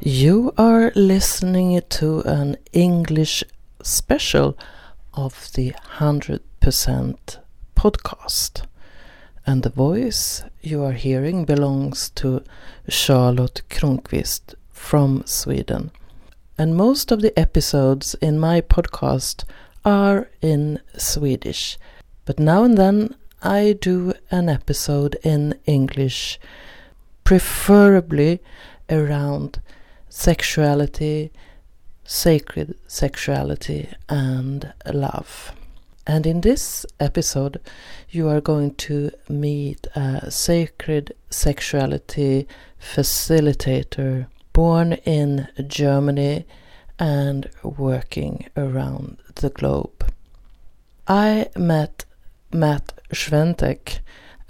You are listening to an English special of the 100% podcast. And the voice you are hearing belongs to Charlotte Kronqvist from Sweden. And most of the episodes in my podcast are in Swedish. But now and then I do an episode in English, preferably around sexuality, sacred sexuality, and love. And in this episode, you are going to meet a sacred sexuality facilitator born in Germany and working around the globe. I met Matt Schwentek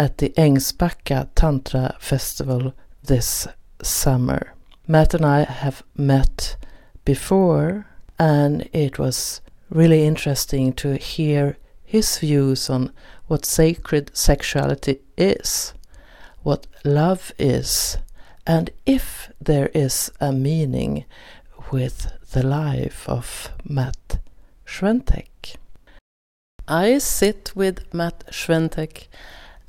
at the Ängsbacka Tantra Festival this summer. Matt and I have met before, and it was really interesting to hear his views on what sacred sexuality is, what love is, and if there is a meaning with the life of Matt Schwentek. I sit with Matt Schwentek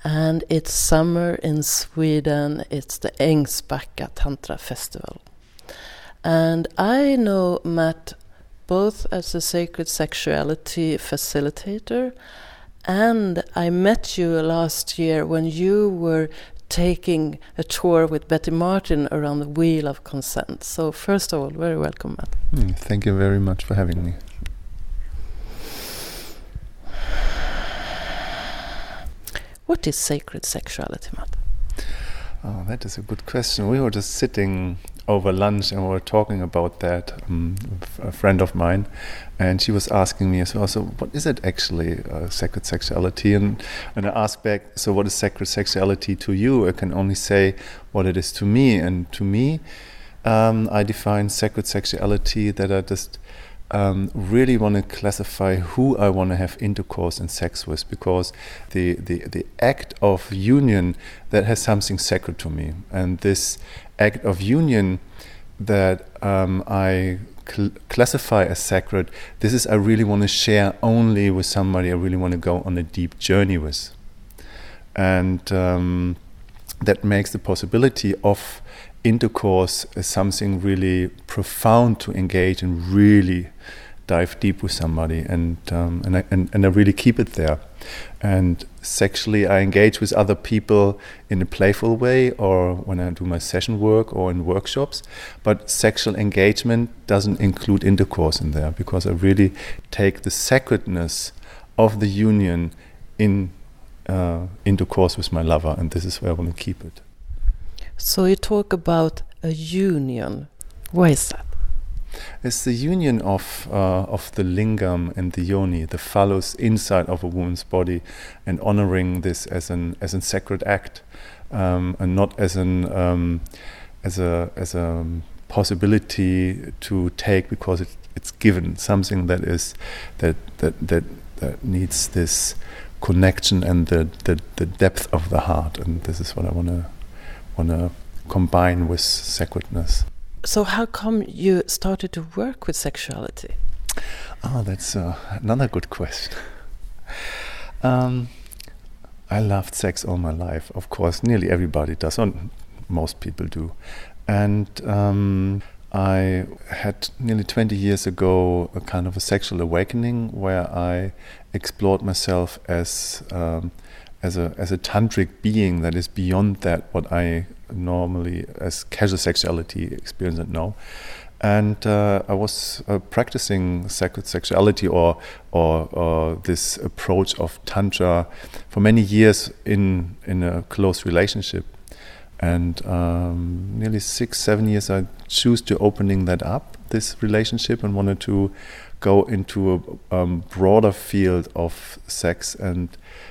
and it's summer in Sweden. It's the Ängsbacka Tantra Festival. And I know Matt both as a sacred sexuality facilitator and I met you last year when you were taking a tour with Betty Martin around the Wheel of Consent. So, first of all, very welcome, Matt. Mm, thank you very much for having me. What is sacred sexuality, Matt? Oh, that is a good question. We were just sitting over lunch and we were talking about that. Um, a friend of mine, and she was asking me as well. So, what is it actually, uh, sacred sexuality? And and I asked back. So, what is sacred sexuality to you? I can only say what it is to me. And to me, um, I define sacred sexuality that I just um, really want to classify who I want to have intercourse and sex with because the, the, the act of union that has something sacred to me. And this act of union that um, I cl- classify as sacred, this is I really want to share only with somebody I really want to go on a deep journey with. And um, that makes the possibility of intercourse as something really profound to engage and really dive deep with somebody and um, and, I, and and I really keep it there. And sexually I engage with other people in a playful way or when I do my session work or in workshops but sexual engagement doesn't include intercourse in there because I really take the sacredness of the union in uh, intercourse with my lover and this is where I want to keep it so you talk about a union. Why is that? It's the union of uh, of the lingam and the yoni, the phallus inside of a woman's body, and honoring this as an as a sacred act, um, and not as an um, as a as a possibility to take because it, it's given something that is that that that that needs this connection and the, the, the depth of the heart, and this is what I want to want to combine with sacredness. So, how come you started to work with sexuality? Oh, that's uh, another good question. um, I loved sex all my life. Of course, nearly everybody does, or most people do. And um, I had nearly 20 years ago a kind of a sexual awakening where I explored myself as um, as a as a tantric being that is beyond that what I normally as casual sexuality experience it now. And uh, I was uh, practicing sexuality or, or, or this approach of tantra for many years in in a close relationship, and um, nearly six seven years I choose to opening that up this relationship and wanted to go into a um, broader field of sex and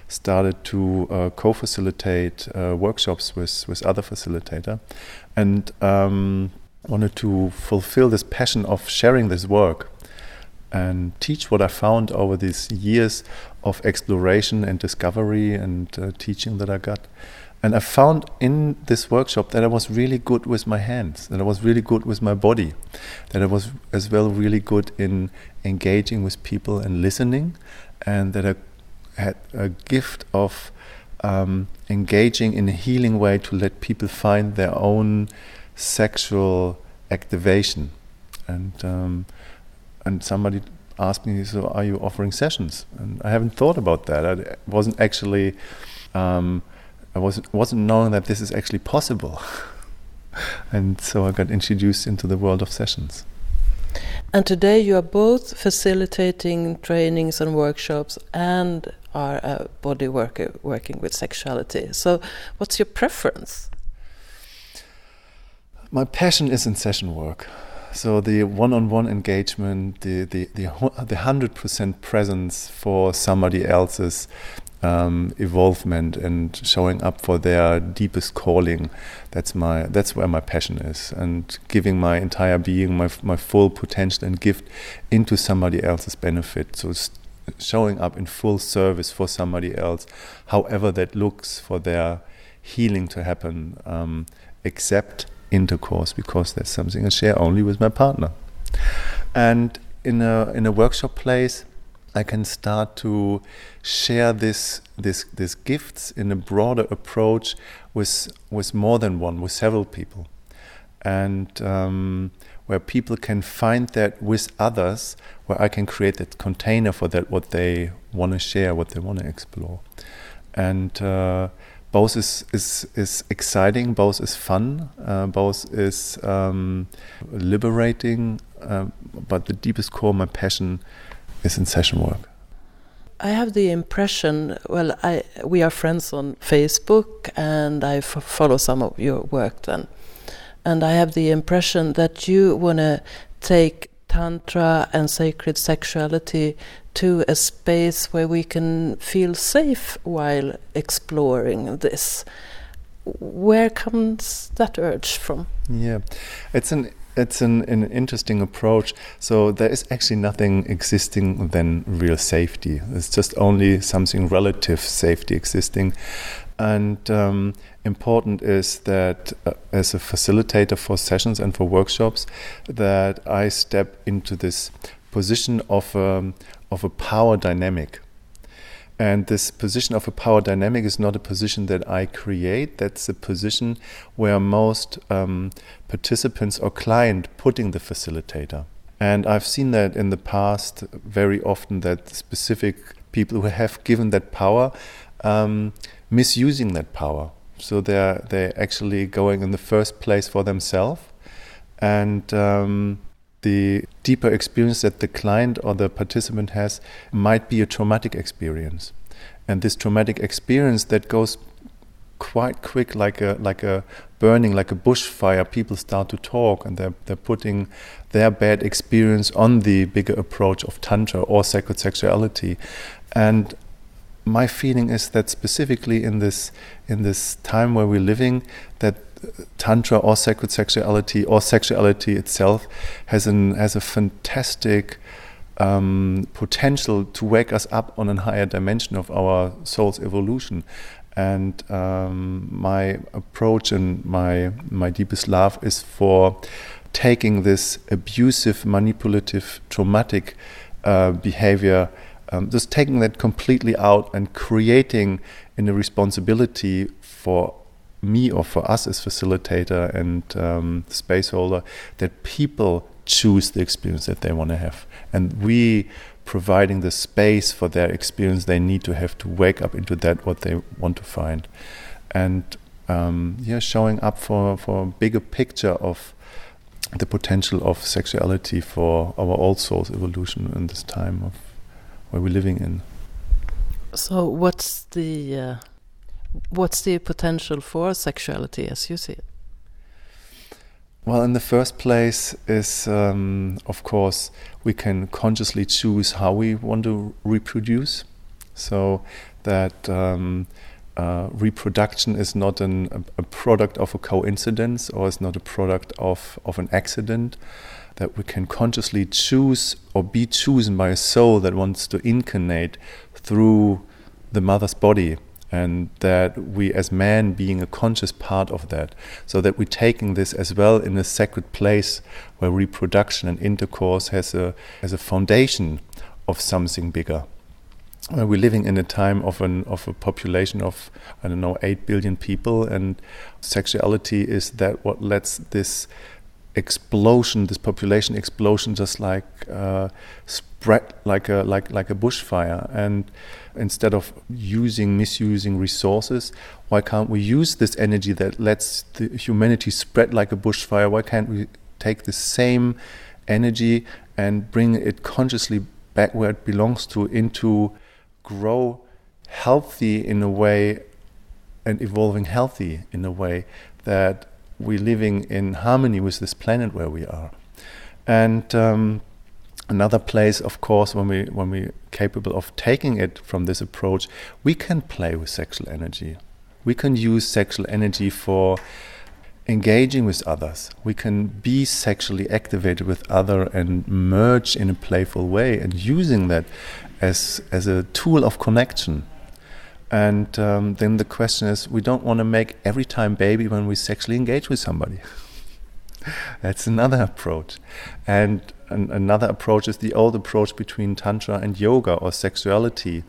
started to uh, co-facilitate uh, workshops with with other facilitator. And um, wanted to fulfill this passion of sharing this work and teach what I found over these years of exploration and discovery and uh, teaching that I got. And I found in this workshop that I was really good with my hands, that I was really good with my body, that I was as well really good in engaging with people and listening, and that I had a gift of um, engaging in a healing way to let people find their own sexual activation. And um, and somebody asked me, "So are you offering sessions?" And I haven't thought about that. I wasn't actually. Um, I wasn't wasn't knowing that this is actually possible, and so I got introduced into the world of sessions. And today you are both facilitating trainings and workshops and are a body worker working with sexuality. So, what's your preference? My passion is in session work. So the one-on-one engagement, the the the hundred percent presence for somebody else's um, evolvement and showing up for their deepest calling. That's my that's where my passion is, and giving my entire being, my my full potential and gift into somebody else's benefit. So showing up in full service for somebody else, however that looks, for their healing to happen, um, except intercourse, because that's something I share only with my partner. And in a in a workshop place I can start to share this this these gifts in a broader approach with with more than one, with several people, and um, where people can find that with others, where I can create that container for that what they want to share, what they want to explore, and. Uh, both is, is, is exciting, both is fun, uh, both is um, liberating, uh, but the deepest core, my passion, is in session work? I have the impression, well, I, we are friends on Facebook and I follow some of your work then. And I have the impression that you want to take Tantra and sacred sexuality to a space where we can feel safe while exploring this. Where comes that urge from? Yeah, it's an it's an, an interesting approach. So there is actually nothing existing than real safety. It's just only something relative safety existing. And um, important is that uh, as a facilitator for sessions and for workshops, that I step into this position of a, um, of a power dynamic. And this position of a power dynamic is not a position that I create. That's a position where most um, participants or client putting the facilitator. And I've seen that in the past very often that specific people who have given that power um, misusing that power. So they're they're actually going in the first place for themselves, and um, the deeper experience that the client or the participant has might be a traumatic experience. And this traumatic experience that goes quite quick like a like a burning like a bushfire people start to talk and they're, they're putting their bad experience on the bigger approach of tantra or sacred sexuality and my feeling is that specifically in this in this time where we're living that tantra or sacred sexuality or sexuality itself has an has a fantastic um, potential to wake us up on a higher dimension of our soul's evolution. And um, my approach and my my deepest love is for taking this abusive, manipulative, traumatic uh, behavior, um, just taking that completely out and creating in a responsibility for me or for us as facilitator and um, space holder that people choose the experience that they want to have. And we providing the space for their experience they need to have to wake up into that what they want to find. And um, yeah showing up for for a bigger picture of the potential of sexuality for our all soul's evolution in this time of where we're living in. So what's the uh, what's the potential for sexuality as you see it? Well, in the first place, is um, of course we can consciously choose how we want to reproduce, so that um, uh, reproduction is not an, a, a, product of a coincidence or is not a product of, of an accident. That we can consciously choose or be chosen by a soul that wants to incarnate through the mother's body and that we as men being a conscious part of that. So that we're taking this as well in a sacred place where reproduction and intercourse has a as a foundation of something bigger. We're living in a time of an of a population of I don't know eight billion people, and sexuality is that what lets this explosion, this population explosion, just like uh, spread like a like like a bushfire. And instead of using misusing resources, why can't we use this energy that lets the humanity spread like a bushfire? Why can't we take the same energy and bring it consciously back where it belongs to into grow healthy in a way and evolving healthy in a way that we're living in harmony with this planet where we are. And um, another place, of course, when we when we're capable of taking it from this approach, we can play with sexual energy. We can use sexual energy for engaging with others. We can be sexually activated with other and merge in a playful way and using that as as a tool of connection. And um, then the question is, we don't want to make every time baby when we sexually engage with somebody. That's another approach. And an, another approach is the old approach between Tantra and yoga or sexuality,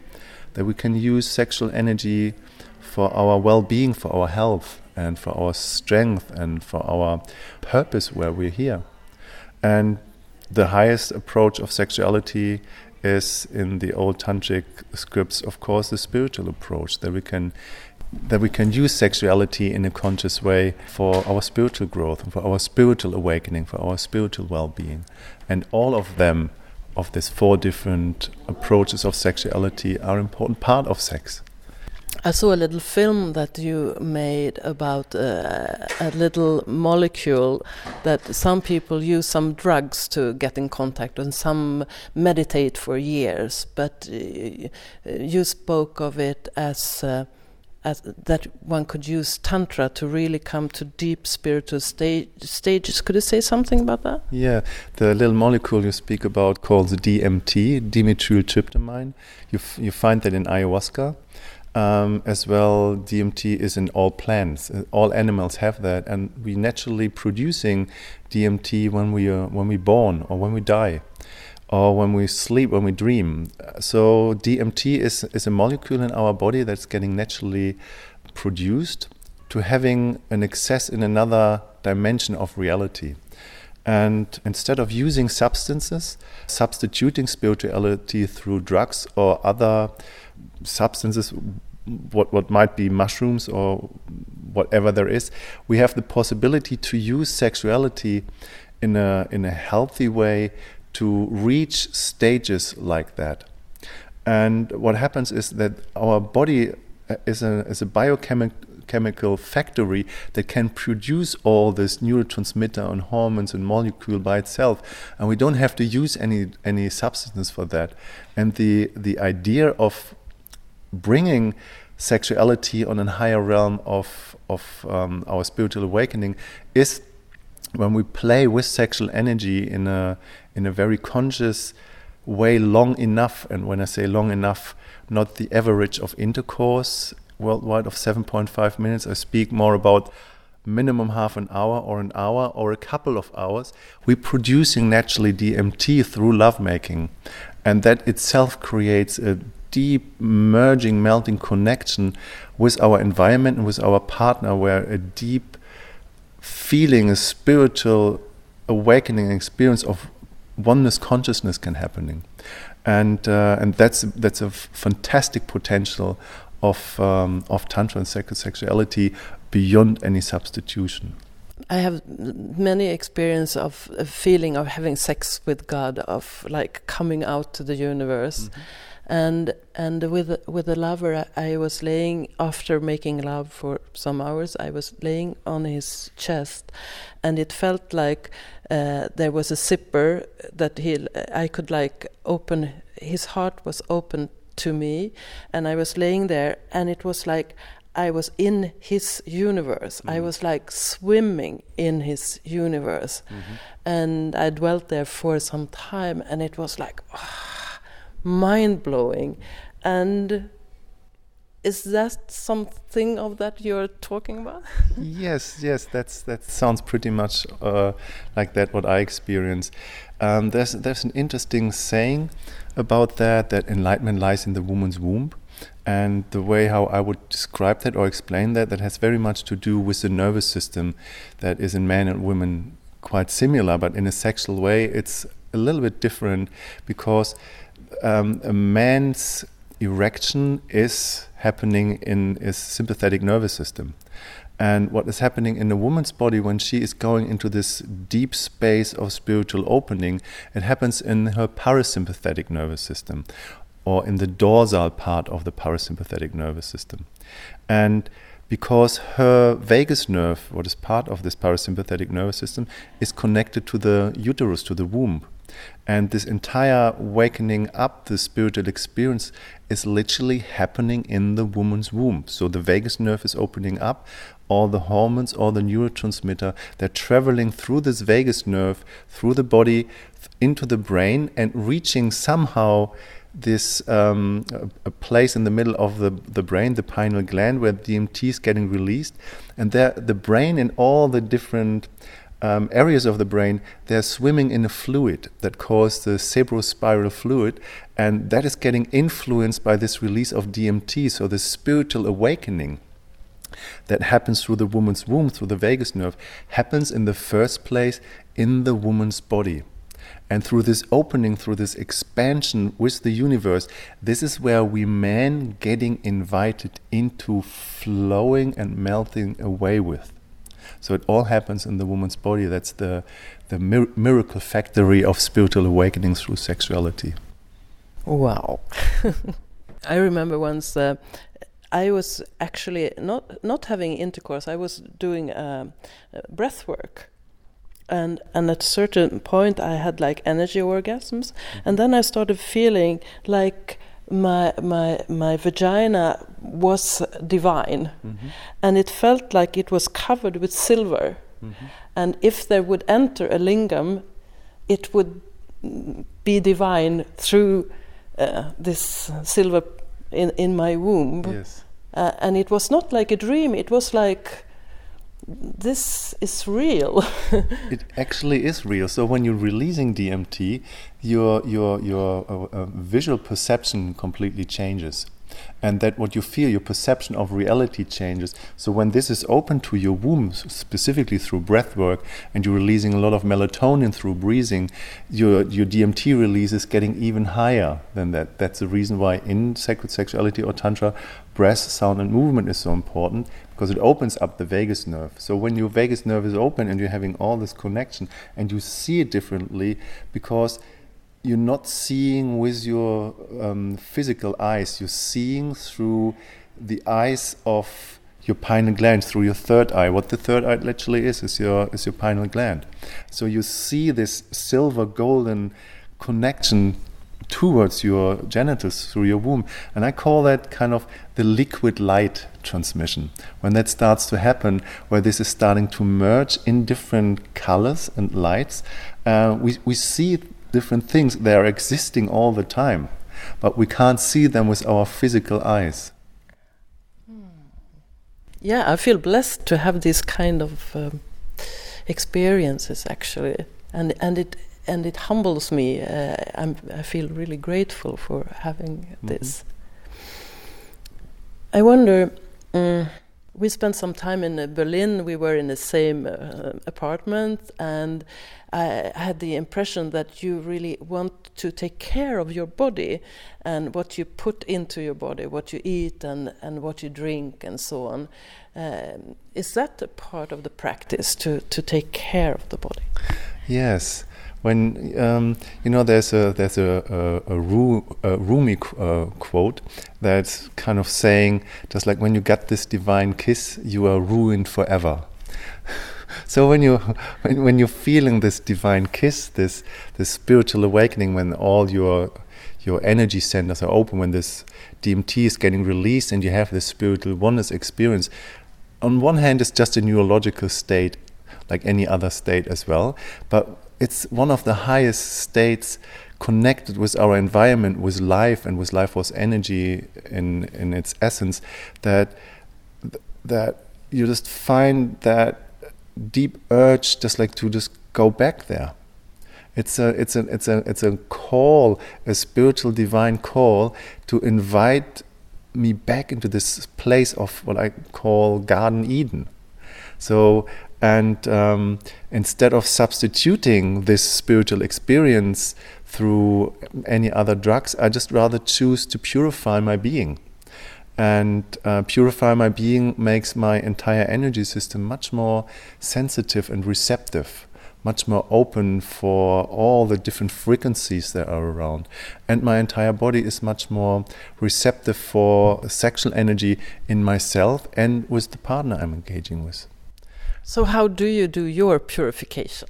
that we can use sexual energy for our well being, for our health, and for our strength, and for our purpose where we're here. And the highest approach of sexuality is in the old tantric scripts, of course, the spiritual approach that we can that we can use sexuality in a conscious way for our spiritual growth, for our spiritual awakening, for our spiritual well-being, and all of them, of these four different approaches of sexuality, are important part of sex. I saw a little film that you made about uh, a little molecule that some people use some drugs to get in contact and some meditate for years. But uh, you spoke of it as, uh, as that one could use tantra to really come to deep spiritual sta stages. Could you say something about that? Yeah, the little molecule you speak about called the DMT, dimethyltryptamine. You you find that in ayahuasca um, as well, DMT is in all plants. Uh, all animals have that, and we naturally producing DMT when we are when we born or when we die, or when we sleep, when we dream. So DMT is is a molecule in our body that's getting naturally produced to having an access in another dimension of reality. And instead of using substances, substituting spirituality through drugs or other substances, what what might be mushrooms or whatever there is, we have the possibility to use sexuality in a in a healthy way to reach stages like that. And what happens is that our body is a is a biochemical chemical factory that can produce all this neurotransmitter and hormones and molecule by itself and we don't have to use any any substance for that and the the idea of bringing sexuality on a higher realm of of um, our spiritual awakening is when we play with sexual energy in a in a very conscious way long enough and when i say long enough not the average of intercourse worldwide of 7.5 minutes. I speak more about minimum half an hour or an hour or a couple of hours. We're producing naturally dmt through lovemaking and that itself creates a deep merging, melting connection with our environment and with our partner, where a deep feeling, a spiritual awakening, experience of oneness consciousness can happening, and uh, and that's that's a fantastic potential of um, of tantra and sacred sexuality beyond any substitution. I have many experience of a feeling of having sex with God, of like coming out to the universe. Mm -hmm and and with with a lover I, I was laying after making love for some hours I was laying on his chest and it felt like uh, there was a zipper that he I could like open his heart was open to me and I was laying there and it was like I was in his universe. Mm. I was like swimming in his universe. Mm -hmm. And I dwelt there for some time, and it was like, oh, mind blowing. And is that something of that you're talking about? yes, yes, that's that sounds pretty much uh, like that. What I experience. Um, there's there's an interesting saying about that that enlightenment lies in the woman's womb, and the way how I would describe that or explain that that has very much to do with the nervous system that is in men and women quite similar, but in a sexual way it's a little bit different because um, a man's erection is happening in his sympathetic nervous system. And what is happening in a woman's body when she is going into this deep space of spiritual opening, it happens in her parasympathetic nervous system or in the dorsal part of the parasympathetic nervous system. And because her vagus nerve, what is part of this parasympathetic nervous system, is connected to the uterus, to the womb. And this entire wakening up, the spiritual experience, is literally happening in the woman's womb. So the vagus nerve is opening up, all the hormones, all the neurotransmitter, they're traveling through this vagus nerve, through the body, into the brain, and reaching somehow this um, a, place in the middle of the, the brain, the pineal gland, where DMT is getting released, and there the brain and all the different um, areas of the brain, they're swimming in a fluid that calls the cerebrospinal fluid, and that is getting influenced by this release of DMT, so the spiritual awakening that happens through the woman's womb, through the vagus nerve, happens in the first place in the woman's body. And through this opening, through this expansion with the universe, this is where we men getting invited into flowing and melting away with. So it all happens in the woman's body. That's the, the mir miracle factory of spiritual awakening through sexuality. Wow. I remember once uh, I was actually not not having intercourse. I was doing uh, breath work, and and at a certain point I had like energy orgasms, mm -hmm. and then I started feeling like my my my vagina was divine, mm-hmm. and it felt like it was covered with silver. Mm-hmm. And if there would enter a lingam, it would be divine through uh, this silver in in my womb. Yes. Uh, and it was not like a dream. It was like this is real. it actually is real. So when you're releasing DMT, your your your uh, uh, visual perception completely changes and that what you feel, your perception of reality changes. So when this is open to your womb, specifically through breath work, and you're releasing a lot of melatonin through breathing, your your DMT release is getting even higher than that. That's the reason why in sacred sexuality or tantra, breath, sound, and movement is so important because it opens up the vagus nerve. So when your vagus nerve is open and you're having all this connection, and you see it differently because you're not seeing with your um, physical eyes. You're seeing through the eyes of your pineal gland, through your third eye. What the third eye literally is is your is your pineal gland. So you see this silver golden connection towards your genitals through your womb, and I call that kind of the liquid light transmission. When that starts to happen, where this is starting to merge in different colors and lights, uh, we we see different things. They are existing all the time, but we can't see them with our physical eyes. Yeah, I feel blessed to have these kind of um, experiences actually, and and it and it humbles me. Uh, i feel really grateful for having mm -hmm. this. I wonder. Um, we spent some time in uh, Berlin. We were in the same uh, apartment, and I had the impression that you really want to take care of your body and what you put into your body, what you eat and, and what you drink, and so on. Um, is that a part of the practice to, to take care of the body? Yes when um, you know there's a there's a, a, a, Ru, a Rumi uh, quote that's kind of saying just like when you get this divine kiss you are ruined forever. So when you when, when you're feeling this divine kiss this this spiritual awakening when all your your energy centers are open when this DMT is getting released and you have this spiritual oneness experience on one hand it's just a neurological state like any other state as well but it's one of the highest states connected with our environment, with life, and with life force energy in in its essence, that that you just find that deep urge, just like to just go back there. It's a it's a it's a it's a call, a spiritual divine call to invite me back into this place of what I call Garden Eden. So and um, instead of substituting this spiritual experience through any other drugs, I just rather choose to purify my being. And uh, purify my being makes my entire energy system much more sensitive and receptive, much more open for all the different frequencies that are around. And my entire body is much more receptive for sexual energy in myself and with the partner I'm engaging with. So, how do you do your purification?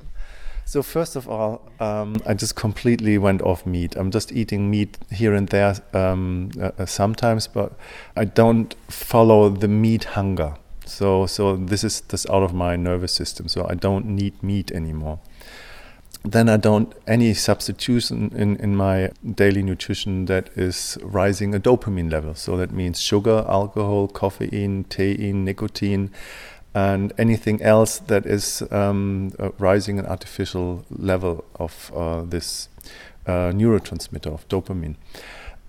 So first of all, um, I just completely went off meat. I'm just eating meat here and there um, uh, sometimes, but I don't follow the meat hunger. So so this is this out of my nervous system. So I don't need meat anymore. Then I don't any substitution in, in my daily nutrition that is rising a dopamine level. So that means sugar, alcohol, caffeine, thein, nicotine and anything else that is um, uh, rising an artificial level of uh, this uh, neurotransmitter of dopamine.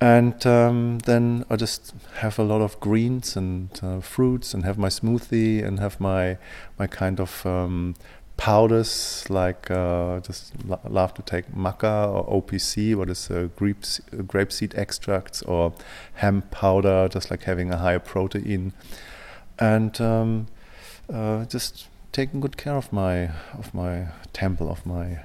And um, then I just have a lot of greens and uh, fruits, and have my smoothie, and have my my kind of um, powders. Like uh, just lo- love to take maca or OPC, what is uh, grape grapeseed extracts, or hemp powder, just like having a higher protein. And um, uh, just taking good care of my of my temple of my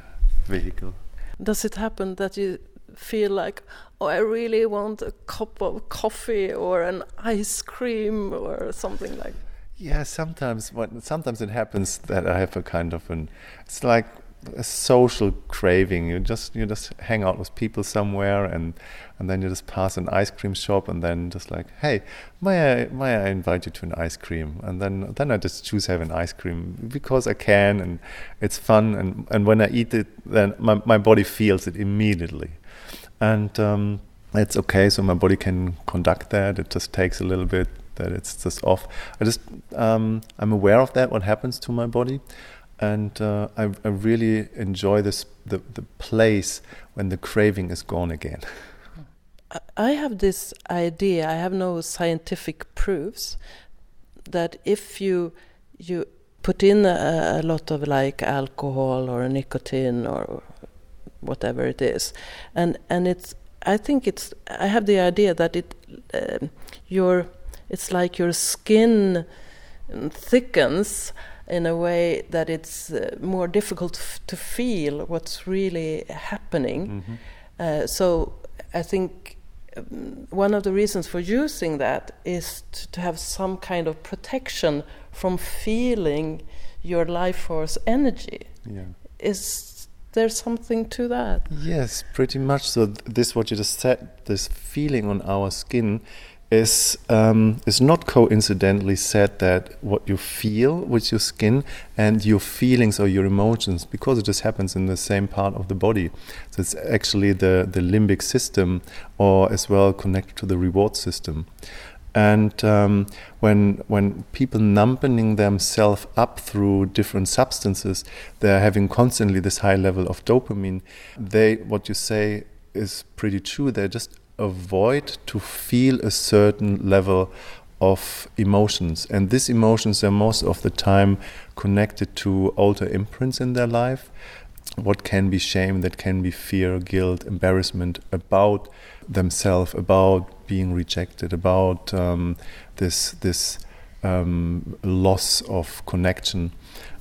vehicle. Does it happen that you feel like, oh, I really want a cup of coffee or an ice cream or something like? Yeah, sometimes. What sometimes it happens that I have a kind of an. It's like a social craving. You just you just hang out with people somewhere, and and then you just pass an ice cream shop, and then just like, hey, may I may I invite you to an ice cream? And then then I just choose have an ice cream because I can, and it's fun. And and when I eat it, then my my body feels it immediately, and um, it's okay. So my body can conduct that. It just takes a little bit that it's just off. I just um, I'm aware of that. What happens to my body? and uh, I, I, really enjoy this the, the place when the craving is gone again. I have this idea. I have no scientific proofs that if you you put in a, a lot of like alcohol or nicotine or whatever it is, and and it's I think it's I have the idea that it uh, your it's like your skin thickens in a way that it's uh, more difficult to feel what's really happening. Mm -hmm. uh, so I think Um, one of the reasons for using that is to, to, have some kind of protection from feeling your life force energy. Yeah. Is there something to that? Yes, pretty much. So th this what you just said, this feeling on our skin is um, is not coincidentally said that what you feel with your skin and your feelings or your emotions because it just happens in the same part of the body. So it's actually the the limbic system or as well connected to the reward system. And um, when when people numbing themselves up through different substances they're having constantly this high level of dopamine they what you say is pretty true. They're just avoid to feel a certain level of emotions. And these emotions are most of the time connected to older imprints in their life. What can be shame, that can be fear, guilt, embarrassment about themselves, about being rejected, about um, this this um, loss of connection,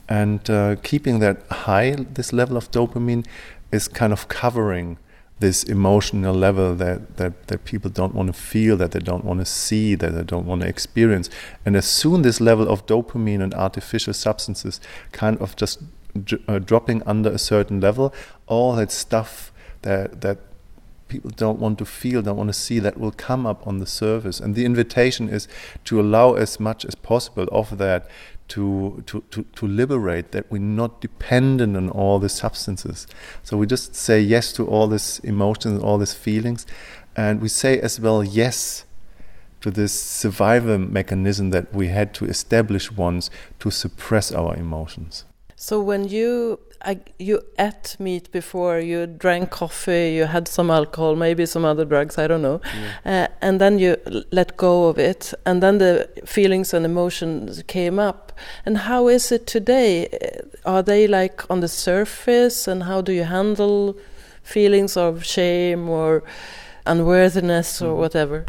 and uh, keeping that high, this level of dopamine, is kind of covering this emotional level that, that, that people don't want to feel, that they don't want to see, that they don't want to experience. And as soon this level of dopamine and artificial substances kind of just uh, dropping under a certain level, all that stuff that that people don't want to feel, don't want to see, that will come up on the surface. And the invitation is to allow as much as possible of that to, to, to, to liberate, that we're not dependent on all the substances. So we just say yes to all these emotions, all these feelings, and we say as well yes to this survival mechanism that we had to establish once to suppress our emotions. So when you I, you ate meat before, you drank coffee, you had some alcohol, maybe some other drugs, I don't know, yeah. uh, and then you let go of it, and then the feelings and emotions came up. And how is it today? Uh, are they like on the surface, and how do you handle feelings of shame or unworthiness or mm. whatever?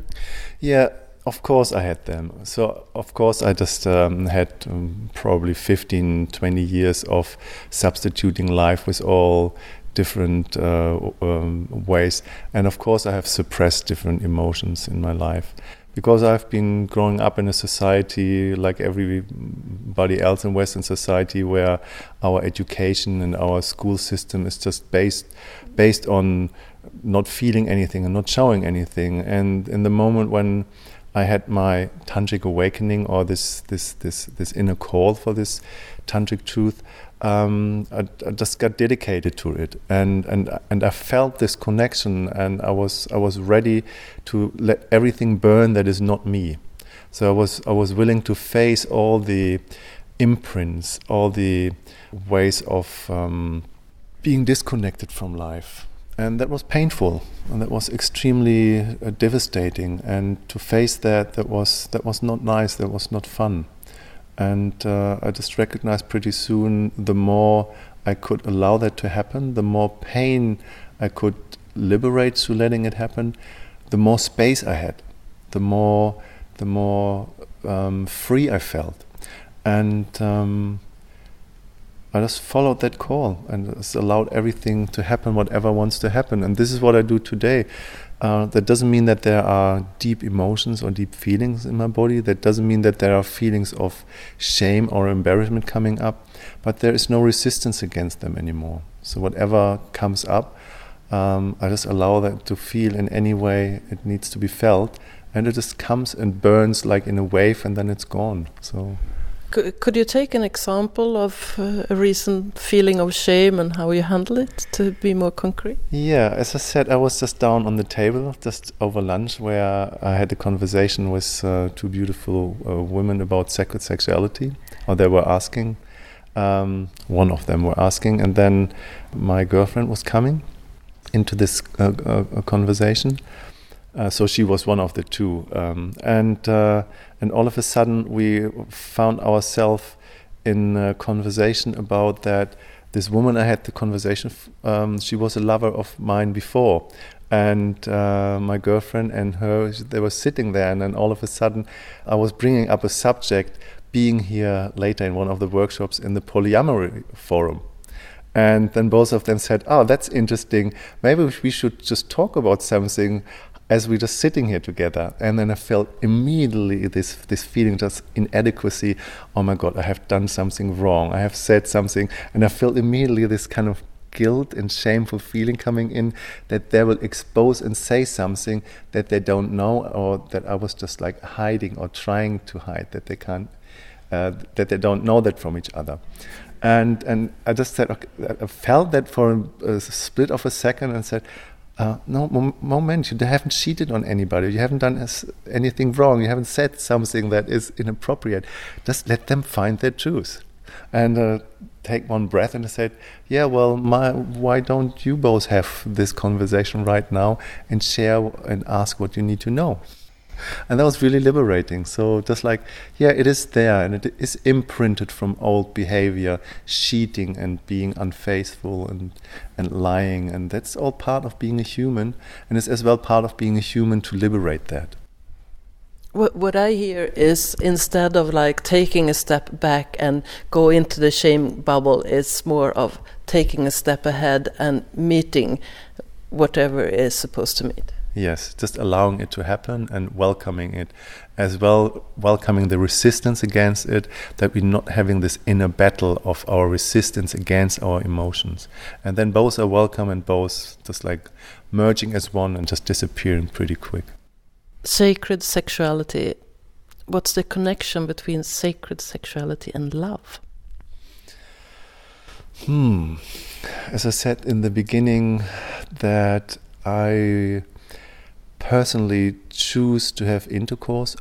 Yeah, of course, I had them. So, of course, I just um, had um, probably 15, 20 years of substituting life with all different uh, um, ways. And of course, I have suppressed different emotions in my life. Because I've been growing up in a society like everybody else in Western society, where our education and our school system is just based based on not feeling anything and not showing anything. And in the moment when I had my tantric awakening or this this this this inner call for this tantric truth. Um, I, I, just got dedicated to it, and and and I felt this connection, and I was I was ready to let everything burn that is not me. So I was I was willing to face all the imprints, all the ways of um, being disconnected from life and that was painful and that was extremely uh, devastating. And to face that that was that was not nice that was not fun. And uh, i just recognized pretty soon the more i could allow that to happen the more pain i could liberate through letting it happen the more space i had the more the more um, free i felt. And um, I just followed that call and just allowed everything to happen, whatever wants to happen. And this is what I do today. Uh, that doesn't mean that there are deep emotions or deep feelings in my body. That doesn't mean that there are feelings of shame or embarrassment coming up, but there is no resistance against them anymore. So whatever comes up, um, I just allow that to feel in any way it needs to be felt, and it just comes and burns like in a wave, and then it's gone. So. Could, could you take an example of uh, a recent feeling of shame and how you handle it to be more concrete? Yeah, as I said, I was just down on the table just over lunch where I had a conversation with uh, two beautiful uh, women about sacred sexuality, or they were asking. Um, one of them were asking, and then my girlfriend was coming into this uh, uh, conversation. Uh, so she was one of the two, um, and and all of a sudden we found ourselves in a conversation about that this woman I had the conversation um, she was a lover of mine before. And uh, my girlfriend and her they were sitting there and then all of a sudden I was bringing up a subject being here later in one of the workshops in the polyamory forum. And then both of them said, Oh, that's interesting. Maybe we should just talk about something as we're just sitting here together. And then I felt immediately this, this feeling just inadequacy. Oh my God, I have done something wrong. I have said something. And I felt immediately this kind of guilt and shameful feeling coming in that they will expose and say something that they don't know or that I was just like hiding or trying to hide that they can't, uh, that they don't know that from each other. And, and I just said, okay, I felt that for a, a split of a second and said, uh, no moment you haven't cheated on anybody. You haven't done anything wrong. You haven't said something that is inappropriate. Just let them find their truth. And uh, take one breath and I said yeah well my, why don't you both have this conversation right now and share and ask what you need to know and that was really liberating. So just like, yeah, it is there and it is imprinted from old behavior, cheating and being unfaithful and and lying, and that's all part of being a human, and it's as well part of being a human to liberate that. What what I hear is instead of like taking a step back and go into the shame bubble, it's more of taking a step ahead and meeting whatever is supposed to meet. Yes, just allowing it to happen and welcoming it, as well welcoming the resistance against it, that we're not having this inner battle of our resistance against our emotions. And then both are welcome and both just like merging as one and just disappearing pretty quick. Sacred sexuality. what's the connection between sacred sexuality and love? Hmm. As I said in the beginning, that I personally choose to have intercourse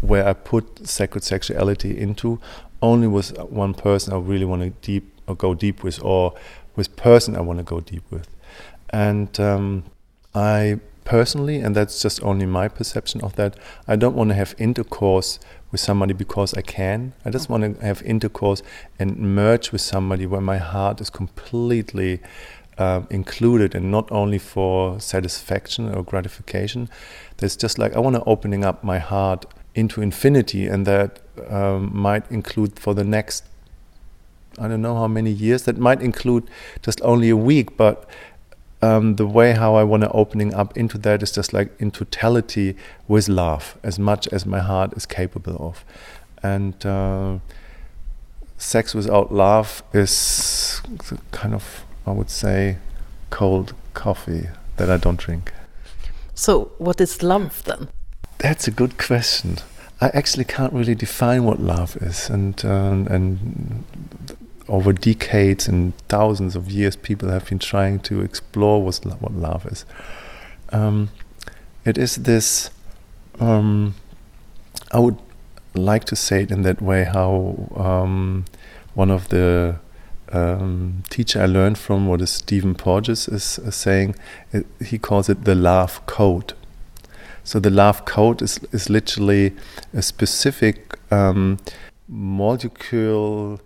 where I put sacred sexuality into only with one person I really want to deep or go deep with, or with person I want to go deep with. And um, I personally, and that's just only my perception of that, I don't want to have intercourse with somebody because I can. I just want to have intercourse and merge with somebody where my heart is completely um, included and not only for satisfaction or gratification. There's just like I want to opening up my heart into infinity, and that um, might include for the next I don't know how many years. That might include just only a week, but um, the way how I want to opening up into that is just like in totality with love, as much as my heart is capable of, and uh, sex without love is kind of I would say cold coffee that I don't drink. So, what is love then? That's a good question. I actually can't really define what love is, and uh, and over decades and thousands of years, people have been trying to explore what what love is. Um, it is this. Um, I would like to say it in that way. How um, one of the um, teacher I learned from, what is Stephen Porges is, is saying, it, he calls it the love code. So the love code is, is literally a specific um, molecule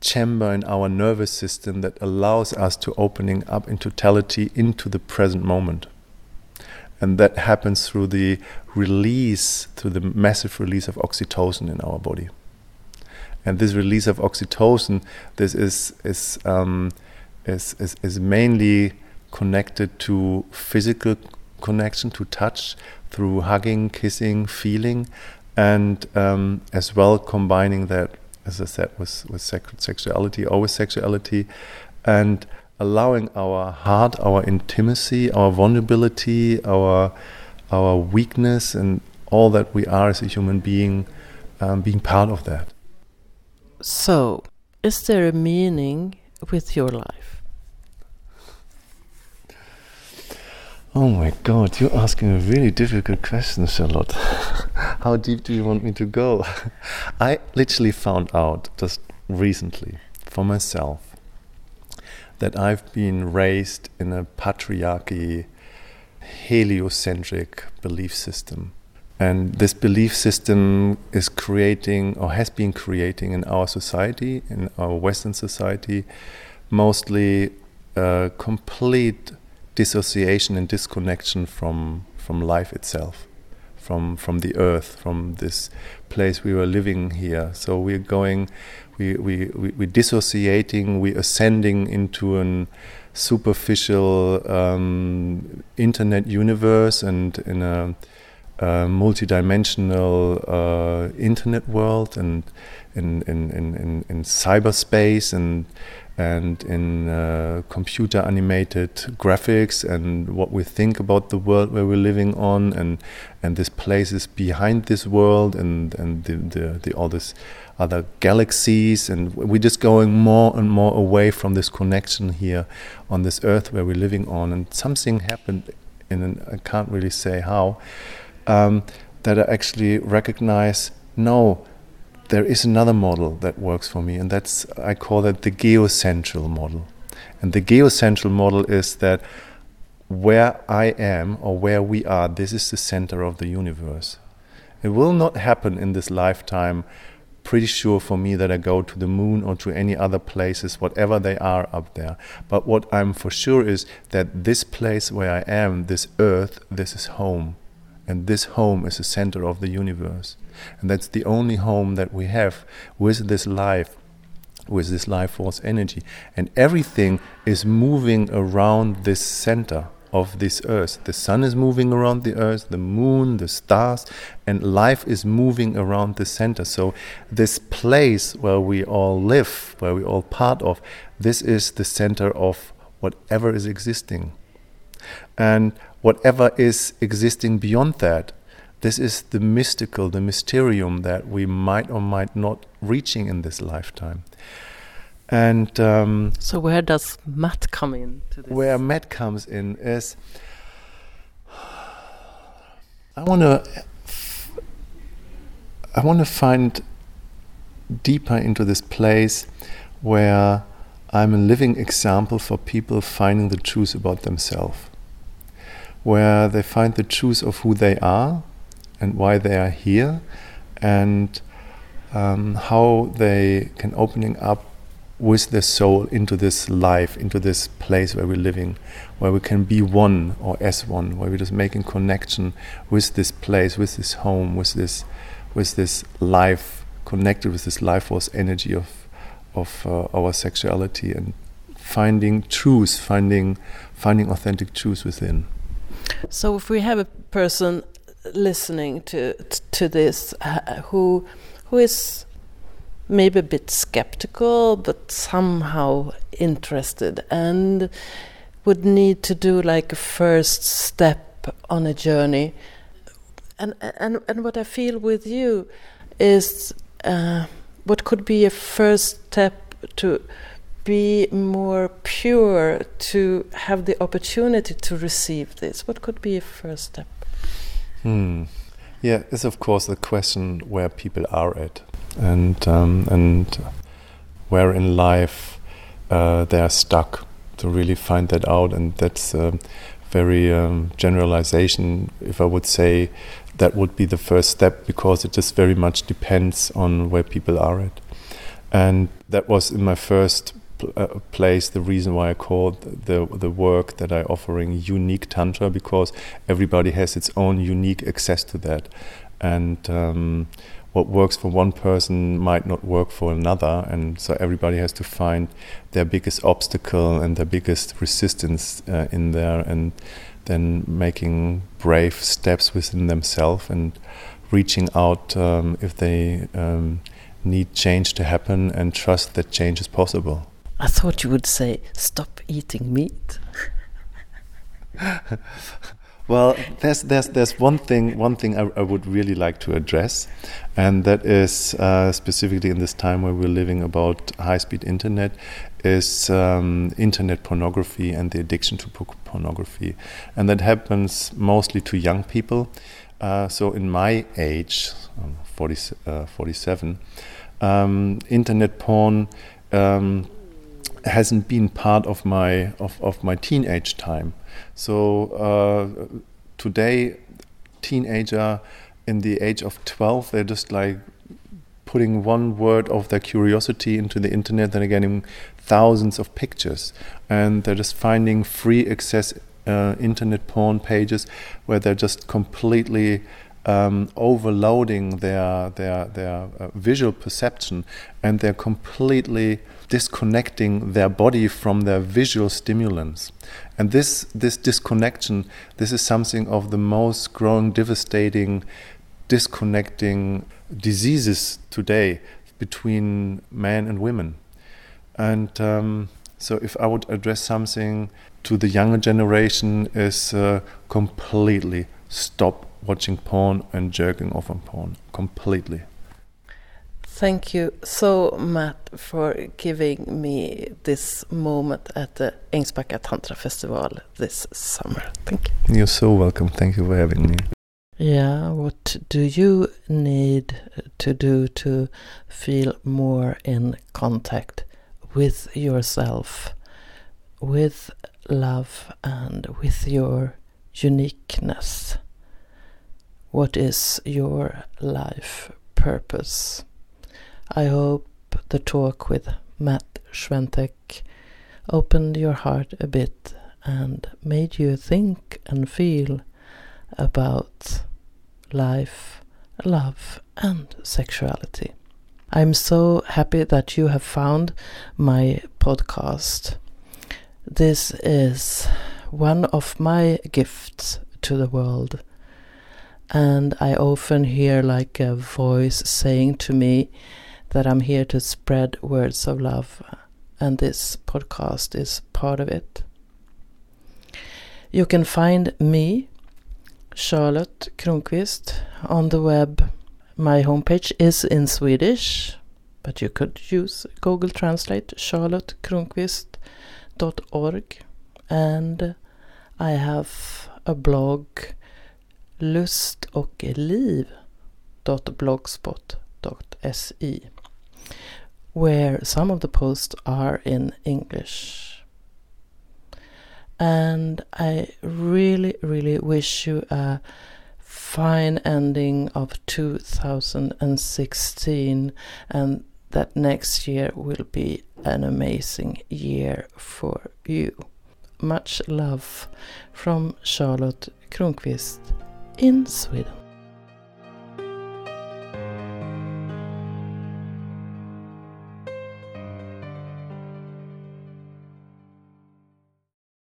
chamber in our nervous system that allows us to opening up in totality into the present moment. And that happens through the release, through the massive release of oxytocin in our body. And this release of oxytocin, this is is um, is, is, is mainly connected to physical connection, to touch, through hugging, kissing, feeling, and um, as well combining that, as I said, with, with sexuality, always sexuality, and allowing our heart, our intimacy, our vulnerability, our our weakness, and all that we are as a human being, um, being part of that. So, is there a meaning with your life? Oh my god, you're asking a really difficult question, Charlotte. How deep do you want me to go? I literally found out just recently for myself that I've been raised in a patriarchy, heliocentric belief system. And this belief system is creating, or has been creating in our society, in our Western society, mostly a complete dissociation and disconnection from from life itself, from from the earth, from this place we were living here. So we're going, we we we we dissociating, we ascending into an superficial um, internet universe and in a, a multidimensional uh, internet world and in in, in, in, in cyberspace and and in uh, computer animated graphics and what we think about the world where we're living on and and this places behind this world and and the, the, the all this other galaxies and we're just going more and more away from this connection here on this earth where we're living on and something happened and I can't really say how um, that I actually recognize no there is another model that works for me, and that's I call that the geocentral model. And the geocentral model is that where I am or where we are, this is the center of the universe. It will not happen in this lifetime. Pretty sure for me that I go to the moon or to any other places, whatever they are up there. But what I'm for sure is that this place where I am, this earth, this is home. And this home is the center of the universe. And that's the only home that we have with this life, with this life force energy. And everything is moving around this center of this earth. The sun is moving around the earth, the moon, the stars, and life is moving around the center. So, this place where we all live, where we all part of, this is the center of whatever is existing. And whatever is existing beyond that, this is the mystical, the mysterium that we might or might not reaching in this lifetime. And um, so, where does Matt come in? Where Matt comes in is, I want to, I want to find deeper into this place where I'm a living example for people finding the truth about themselves, where they find the truth of who they are and why they are here, and um, how they can opening up with their soul into this life, into this place where we're living, where we can be one or as one, where we're just making connection with this place, with this home, with this, with this life, connected with this life force energy of of uh, our sexuality and finding truth, finding finding authentic truth within. So, if we have a person listening to to this uh, who who is maybe a bit skeptical but somehow interested and would need to do like a first step on a journey. And and and what i feel with you is uh, what could be a first step to be more pure to have the opportunity to receive this? What could be a first step? Hmm. Yeah it's of course the question where people are at. And um, and where in life uh, they are stuck to really find that out. And that's a very um, generalization if I would say that would be the first step because it just very much depends on where people are at. And that was in my first uh, place the reason why I called the the work that I offering unique tantra because everybody has its own unique access to that and um, what works for one person might not work for another and so everybody has to find their biggest obstacle and their biggest resistance uh, in there and then making brave steps within themselves and reaching out um, if they um, need change to happen and trust that change is possible. I thought you would say stop eating meat. Well, there's there's there's one thing one thing I, I would really like to address, and that is uh, specifically in this time where we're living about high-speed internet, is um, internet pornography and the addiction to pornography, and that happens mostly to young people. Uh, so in my age, 40, uh, 47, um, internet porn. Um, hasn't been part of my of, of my teenage time. So uh, today, teenager in the age of 12, they're just like putting one word of their curiosity into the internet, then getting thousands of pictures, and they're just finding free access uh, internet porn pages where they're just completely um, overloading their their their uh, visual perception, and they're completely disconnecting their body from their visual stimulants. And this this disconnection, this is something of the most growing, devastating, disconnecting diseases today between men and women. And um, so, if I would address something to the younger generation, is uh, completely stop watching porn and jerking off on porn completely. Thank you so much for giving me this moment at the Ängsbacka Tantra Festival this summer. Thank you. You're so welcome. Thank you for having me. Yeah, what do you need to do to feel more in contact with yourself, with love, and with your uniqueness? What is your life purpose? I hope the talk with Matt Schwentek opened your heart a bit and made you think and feel about life, love, and sexuality. I'm so happy that you have found my podcast. This is one of my gifts to the world and I often hear like a voice saying to me that I'm here to spread words of love, and this podcast is part of it. You can find me Charlotte Kronqvist on the web. My homepage is in Swedish, but you could use Google Translate charlottekronqvist.org and I have a blog lustochliv.blogspot.se where some of the posts are in English. And I really, really wish you a fine ending of 2016 and that next year will be an amazing year for you. Much love from Charlotte Kronqvist in Sweden.